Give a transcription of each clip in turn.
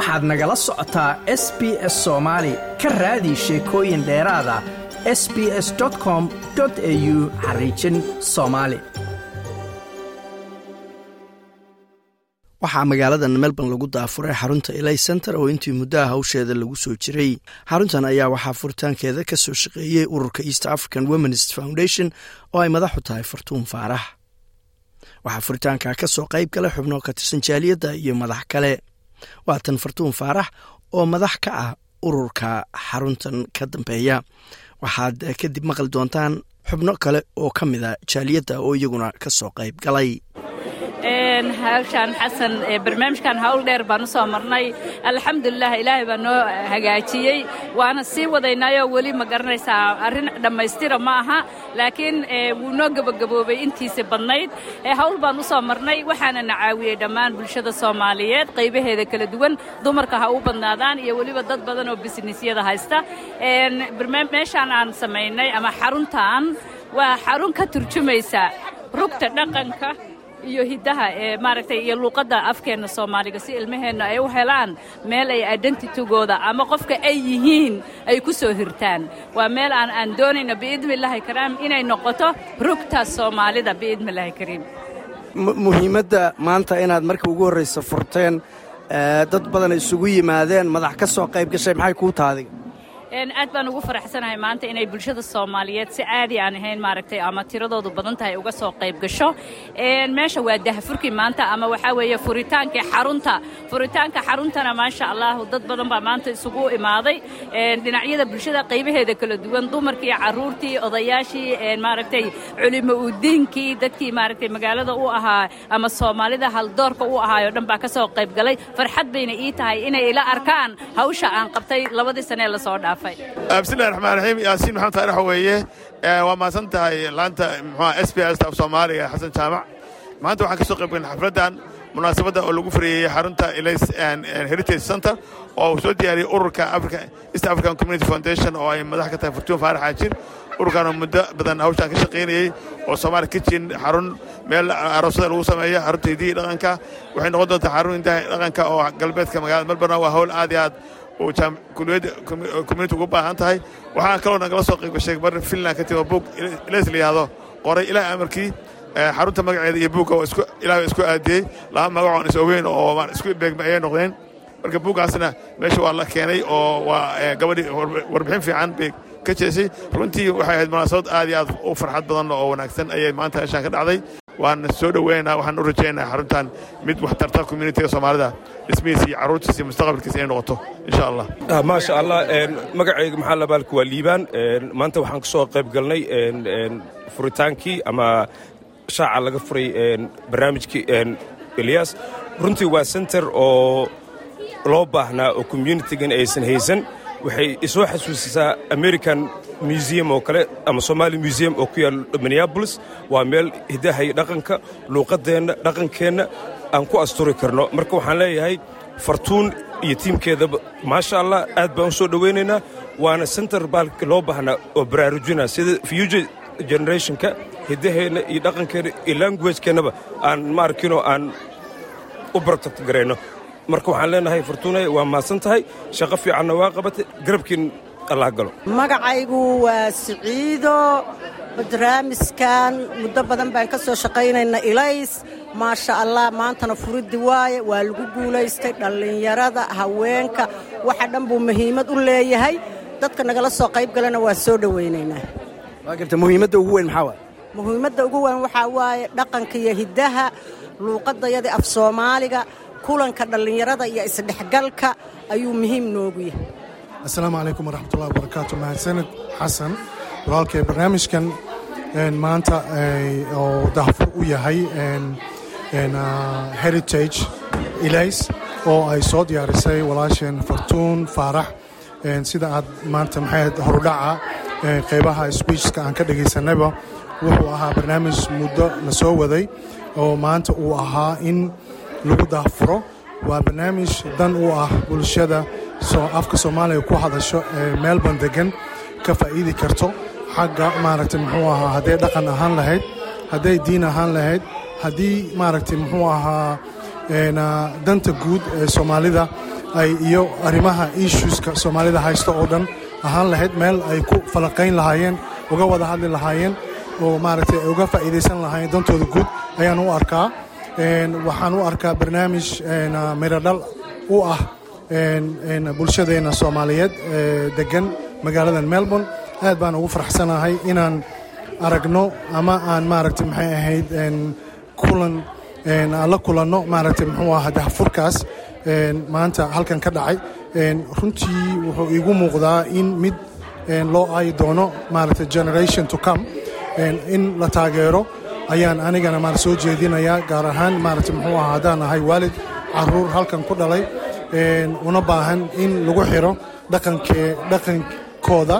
waxaad nagala socotaa s b s soomaali ka raadi sheekooyin dheeraada s b s com au xariijin soomaali waxaa magaalada melbourne lagu daafuray xarunta elay center oo intii muddaha hawsheeda lagu soo jiray. Xaruntan ayaa waxaa furitaankeeda ka soo shaqeeyey ururka east african womenist foundation oo ay madaxu tahay fartuun faarax. Waxaa furitaanka ka soo qayb galay xubno ka tirsan jaaliyadda iyo madax kale waatan fartuun faarax oo madax ka ah ururka xaruntan ka dambeeya. Waxaad kadib maqli doontaan xubno kale oo ka mida jaaliyadda oo iyaguna ka soo qayb galay hawshaan xasan barnaamijkan hawl dheer baan u soo marnay. Alxamdulilah ilaahay baa noo hagaajiyey. Waana sii wadaynaayoo weli ma garanaysaa arrin dhammaystira ma aha laakiin wuu noo gebagaboobay intiisa badnayd. Hawl baan u soo marnay waxaana na caawiyey dhammaan bulshada soomaaliyeed qaybaheeda kala duwan dumarka ha u badnaadaan iyo weliba dad badan oo bisnisyada haysta. Meeshaan aan samaynay ama xaruntan waa xarun ka turjumaysa rugta dhaqanka iyo hiddaha ee maaragtay iyo luuqadda afkeenna soomaaliga si ilmaheenna ay u helaan meel ay identitygooda ama qofka ay yihiin ay ku soo hirtaan. Waa meel aan aan doonayno biidnillaahi karaam inay noqoto rugta soomaalida biidnillaahi kariim. Muhiimadda maanta inaad marka ugu horraysa furteen dad badan isugu yimaadeen madax ka soo qayb gashay maxay kuu taadig aad baan ugu faraxsanahay maanta inay bulshada soomaaliyeed si caadi aan ahayn maaragtay ama tiradoodu badan tahay uga soo qayb gasho. Meesha waa dahafurkii maanta ama waxaa weeye furitaankii xarunta. Furitaanka xaruntana maasha allahu dad badan baa maanta isugu imaaday. Dhinacyada bulshada qaybaheeda kala duwan dumarkii carruurtii odayaashii maaragtay culimo udiinkii dadkii maaragtay magaalada u ahaa ama soomaalida haldoorka u ahaayoo dhan baa ka soo qayb galay. Farxad bayna ii tahay inay ila arkaan hawsha aan qabtay labadii sane la soo dhaafay bismillahi raxmaan raxiim yaasiin maxamed taarix weeye? Waa mahadsan tahay laanta muxua s b s af soomaaliga xasan jaamac. Maanta waxaan ka soo qayb galnay xafladdan munaasabadda oo lagu fureeyey xarunta elays heritage center oo soo diyaariyey ururka east african community foundation oo ay madax ka tahay furtuun faarax xaajir. Ururkaanoo muddo badan hawshaan ka shaqaynayey oo soomaali kitchen xarun meel aroosada lagu sameeya xarunta hidihii dhaqanka. Waxay noqon doontaa xarun intaha dhaqanka oo galbeedka magaalada melbourne waa hawl aad iyo aad community ugu baahan tahay. Waxaan kaloo nagala soo qayb gashay bar finland ka timo buug ilays la yidhaahdo qoray ilaahay amarkii xarunta magaceeda iyo buugga oo ilaahay isku aadiyey. Laba magacoon is ogeyn oo isku beegma ayay noqdeen. Marka buuggaasna meesha waa la keenay oo waa gabadhii warbixin fiican bay ka jeesay. Runtii waxay ahayd munaasabad aad iyo aad u farxad badan oo wanaagsan ayay maanta meeshaan ka dhacday waan soo dhoweynaynaa waxaan u rajaynaynaa xaruntan mid waxtarta communitiga soomaalida. Dhismihiisa iyo carruurtiisa iyo mustaqbalkiisa inay noqoto insha allah maasha allah magacayga maxaa labaalka waa liibaan maanta waxaan ka soo qayb galnay furitaankii ama shaaca laga furay barnaamijkii eliyas runtii waa center oo loo baahnaa oo communitigan aysan haysan. Waxay isoo xasuusisaa american museum oo kale ama somaali museum oo ku yaal minneabolis waa meel hiddaha iyo dhaqanka luuqaddeenna dhaqankeenna aan ku asturi karno. Marka waxaan leeyahay fartuun iyo tiimkeedaba maasha allah aad baan u soo waana center baalka loo baahnaa oo baraarujina sida future generationka hiddaheenna iyo dhaqankeenna iyo languagekeennaba aan maarkinoo aan u barotagto garayno marka waxaan leenahay fartuunay waa mahadsan tahay shaqo fiicanna waa qabatay garabkiin magacaygu waa siciido barnaamijkan muddo badan baan ka soo shaqaynayna ilays. Maasha allah maantana furiddi waaye waa lagu guulaystay dhallinyarada haweenka. Waxa dhan buu muhiimad u leeyahay. Dadka nagala soo qayb galana waa soo dhowaynaynaa muhiimadda ugu weyn maxaa waay muhiimadda ugu weyn waxaa waaye dhaqanka iyo hiddaha luuqaddayadii af soomaaliga kulanka dhallinyarada iyo isdhexgalka ayuu muhiim noogu yahay assalaamu calaykum waraxmatullahi wabarakaatu mahadsanid xasan walaalkay barnaamijkan maanta oo dahfur u yahay. Heritage ilays oo ay soo diyaarisay walaasheen fartuun faarax sida aad maanta maxay horudhaca qaybaha sbiichka aan ka dhegaysanayba wuxuu ahaa barnaamij muddo la soo waday. Oo maanta uu ahaa in lagu daahfuro waa barnaamij dan u ah bulshada afka soomaaliya ku hadasho ee meelban degan ka faa'iidi karto xagga maaragtay muxuu ahaa hadday dhaqan ahaan lahayd hadday diin ahaan lahayd haddii maaragtay muxuu ahaa danta guud ee soomaalida ay iyo arrimaha issueska soomaalida haysta oo dhan ahaan lahayd meel ay ku falaqayn lahaayeen uga wada hadli lahaayeen oo maaragtay ay uga faa'iidaysan lahaayeen dantooda guud ayaan u arkaa. Waxaan u arkaa barnaamij miradhal u ah bulshadeenna soomaaliyeed degan magaaladan melbourne. Aad baan ugu faraxsanahay inaan aragno ama aan maaragtay maxay ahayd kulan aan la kulanno. Maaragtay muxuu aha dahfurkaas maanta halkan ka dhacay. Runtii wuxuu iigu muuqdaa in mid loo aayi doono maaragtay generation to come. In la taageero. Ayaan anigana maar soo jeedinayaa gaar ahaan maaragtay muxuu aha haddaan ahay waalid carruur halkan ku dhalay una baahan in lagu xiro dhaqankooda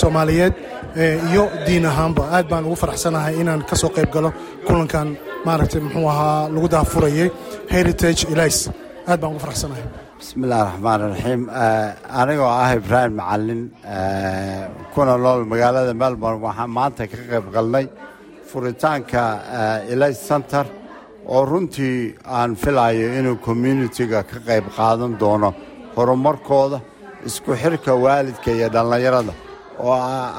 soomaaliyeed iyo diin ahaanba. Aad baan ugu faraxsanahay inaan ka soo qayb galo kulankan maaragtay muxuu ahaa lagu daafurayay heritage elis aad baan ugu faraxsanahay. Bismi illahi raxmaan raxiim anigoo ah ibraahim macalin kuna nool magaalada melbourne waxaan maanta ka qayb galnay furitaanka elis center oo runtii aan filayo inuu communitiga ka qayb qaadan doono horumarkooda isku xirka waalidka iyo dhallinyarada oo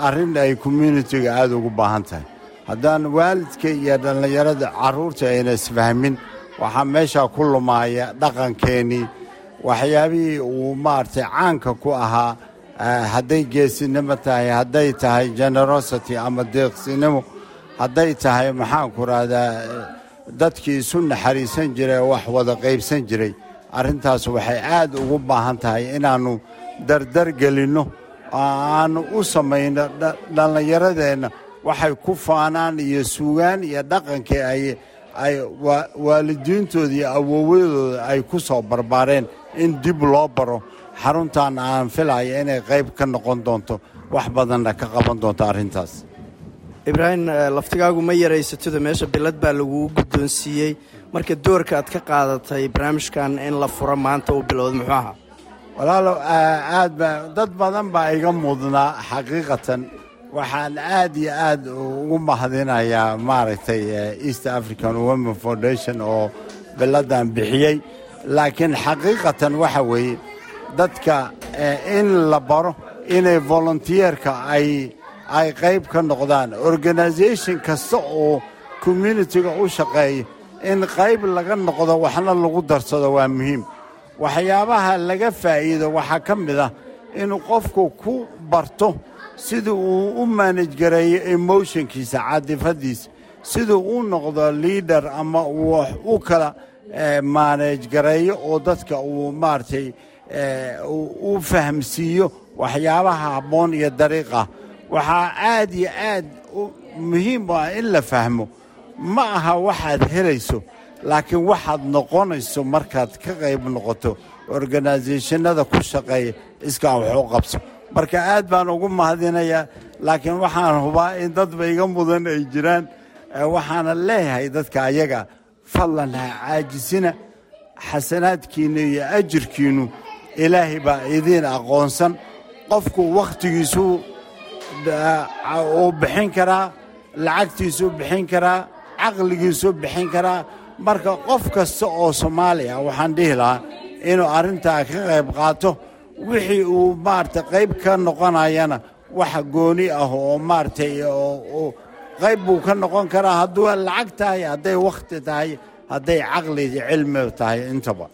arrin ay communitiga aada ugu baahan tahay. Haddaan waalidka iyo dhallinyarada carruurta ayna isfahmin waxaa meeshaa ku lumaaya dhaqankeennii waxyaabihii uu maaragtay caanka ku ahaa hadday geesinimo tahay hadday tahay generosity ama deeqsinimo hadday tahay maxaanku rahdaa dadkii isu naxariisan jiray wax wada qaybsan jiray arrintaas waxay aad ugu baahan tahay inaannu dardar gelinno oo aannu u samayno dhallinyaradeenna waxay ku faanaan iyo suugaan iyo dhaqankii ay ay waalidiintooda iyo awowyadooda ay ku soo barbaareen in dib loo baro. Xaruntan aan filaya inay qayb ka noqon doonto wax badanna ka qaban doonto arrintaas ibraahim laftigaagu ma yaraysatida meesha bilad baa laguu guddoonsiiyey. Marka doorka aad ka qaadatay barnaamijkan in la furo maanta uu bilowda muxuu ahaa? Walaalow aad ba dad badan baa iga mudnaa xaqiiqatan. Waxaan aad iyo aad ugu mahadinayaa maaragtay east african women foundation oo biladdan bixiyey. Laakiin xaqiiqatan waxa weeye dadka in la baro inay volunteerka ay ay qayb ka noqdaan. Organisation kasta oo communitiga u shaqeeya in qayb laga noqdo waxna lagu darsado waa muhiim. Waxyaabaha laga faa'iido waxaa ka mid ah inuu qofku ku barto sida uu u maanaj gareeyo emotionkiisa caadifadiisa siduu u noqdo liader ama uu u kala maanaj gareeyo oo dadka uu maaragtay u fahamsiiyo waxyaabaha habboon iyo dariiqah waxaa aad iyo aad muhiim u ah in la fahmo. Ma aha waxaad helayso laakiin waxaad noqonayso markaad ka qayb noqoto. Organisationada ku shaqeeya iskaa wax u qabso. Marka aad baan ugu mahadinayaa laakiin waxaan hubaa in dadba iga mudan ay jiraan. Waxaana leeyahay dadka ayaga fadlan ha caajisina xasanaadkiinna iyo ajirkiinnu ilaahay baa idiin aqoonsan. Qofku wakhtigiisuu uu bixin karaa lacagtiisuu bixin karaa caqligiisuu bixin karaa. Marka qof kasta oo soomaaliya waxaan dhihi lahaa inuu arrintaa ka qayb qaato wixii uu maaragtay qayb ka noqonayana waxa gooni ah oo maaragtay qayb buu ka noqon karaa. Hadduu lacag tahay hadday wakhti tahay hadday caqli cilmi tahay intaba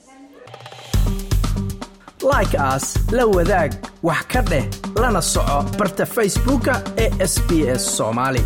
like aas la wadaag wax ka dheh lana soco barta facebooka ee sb s soomaali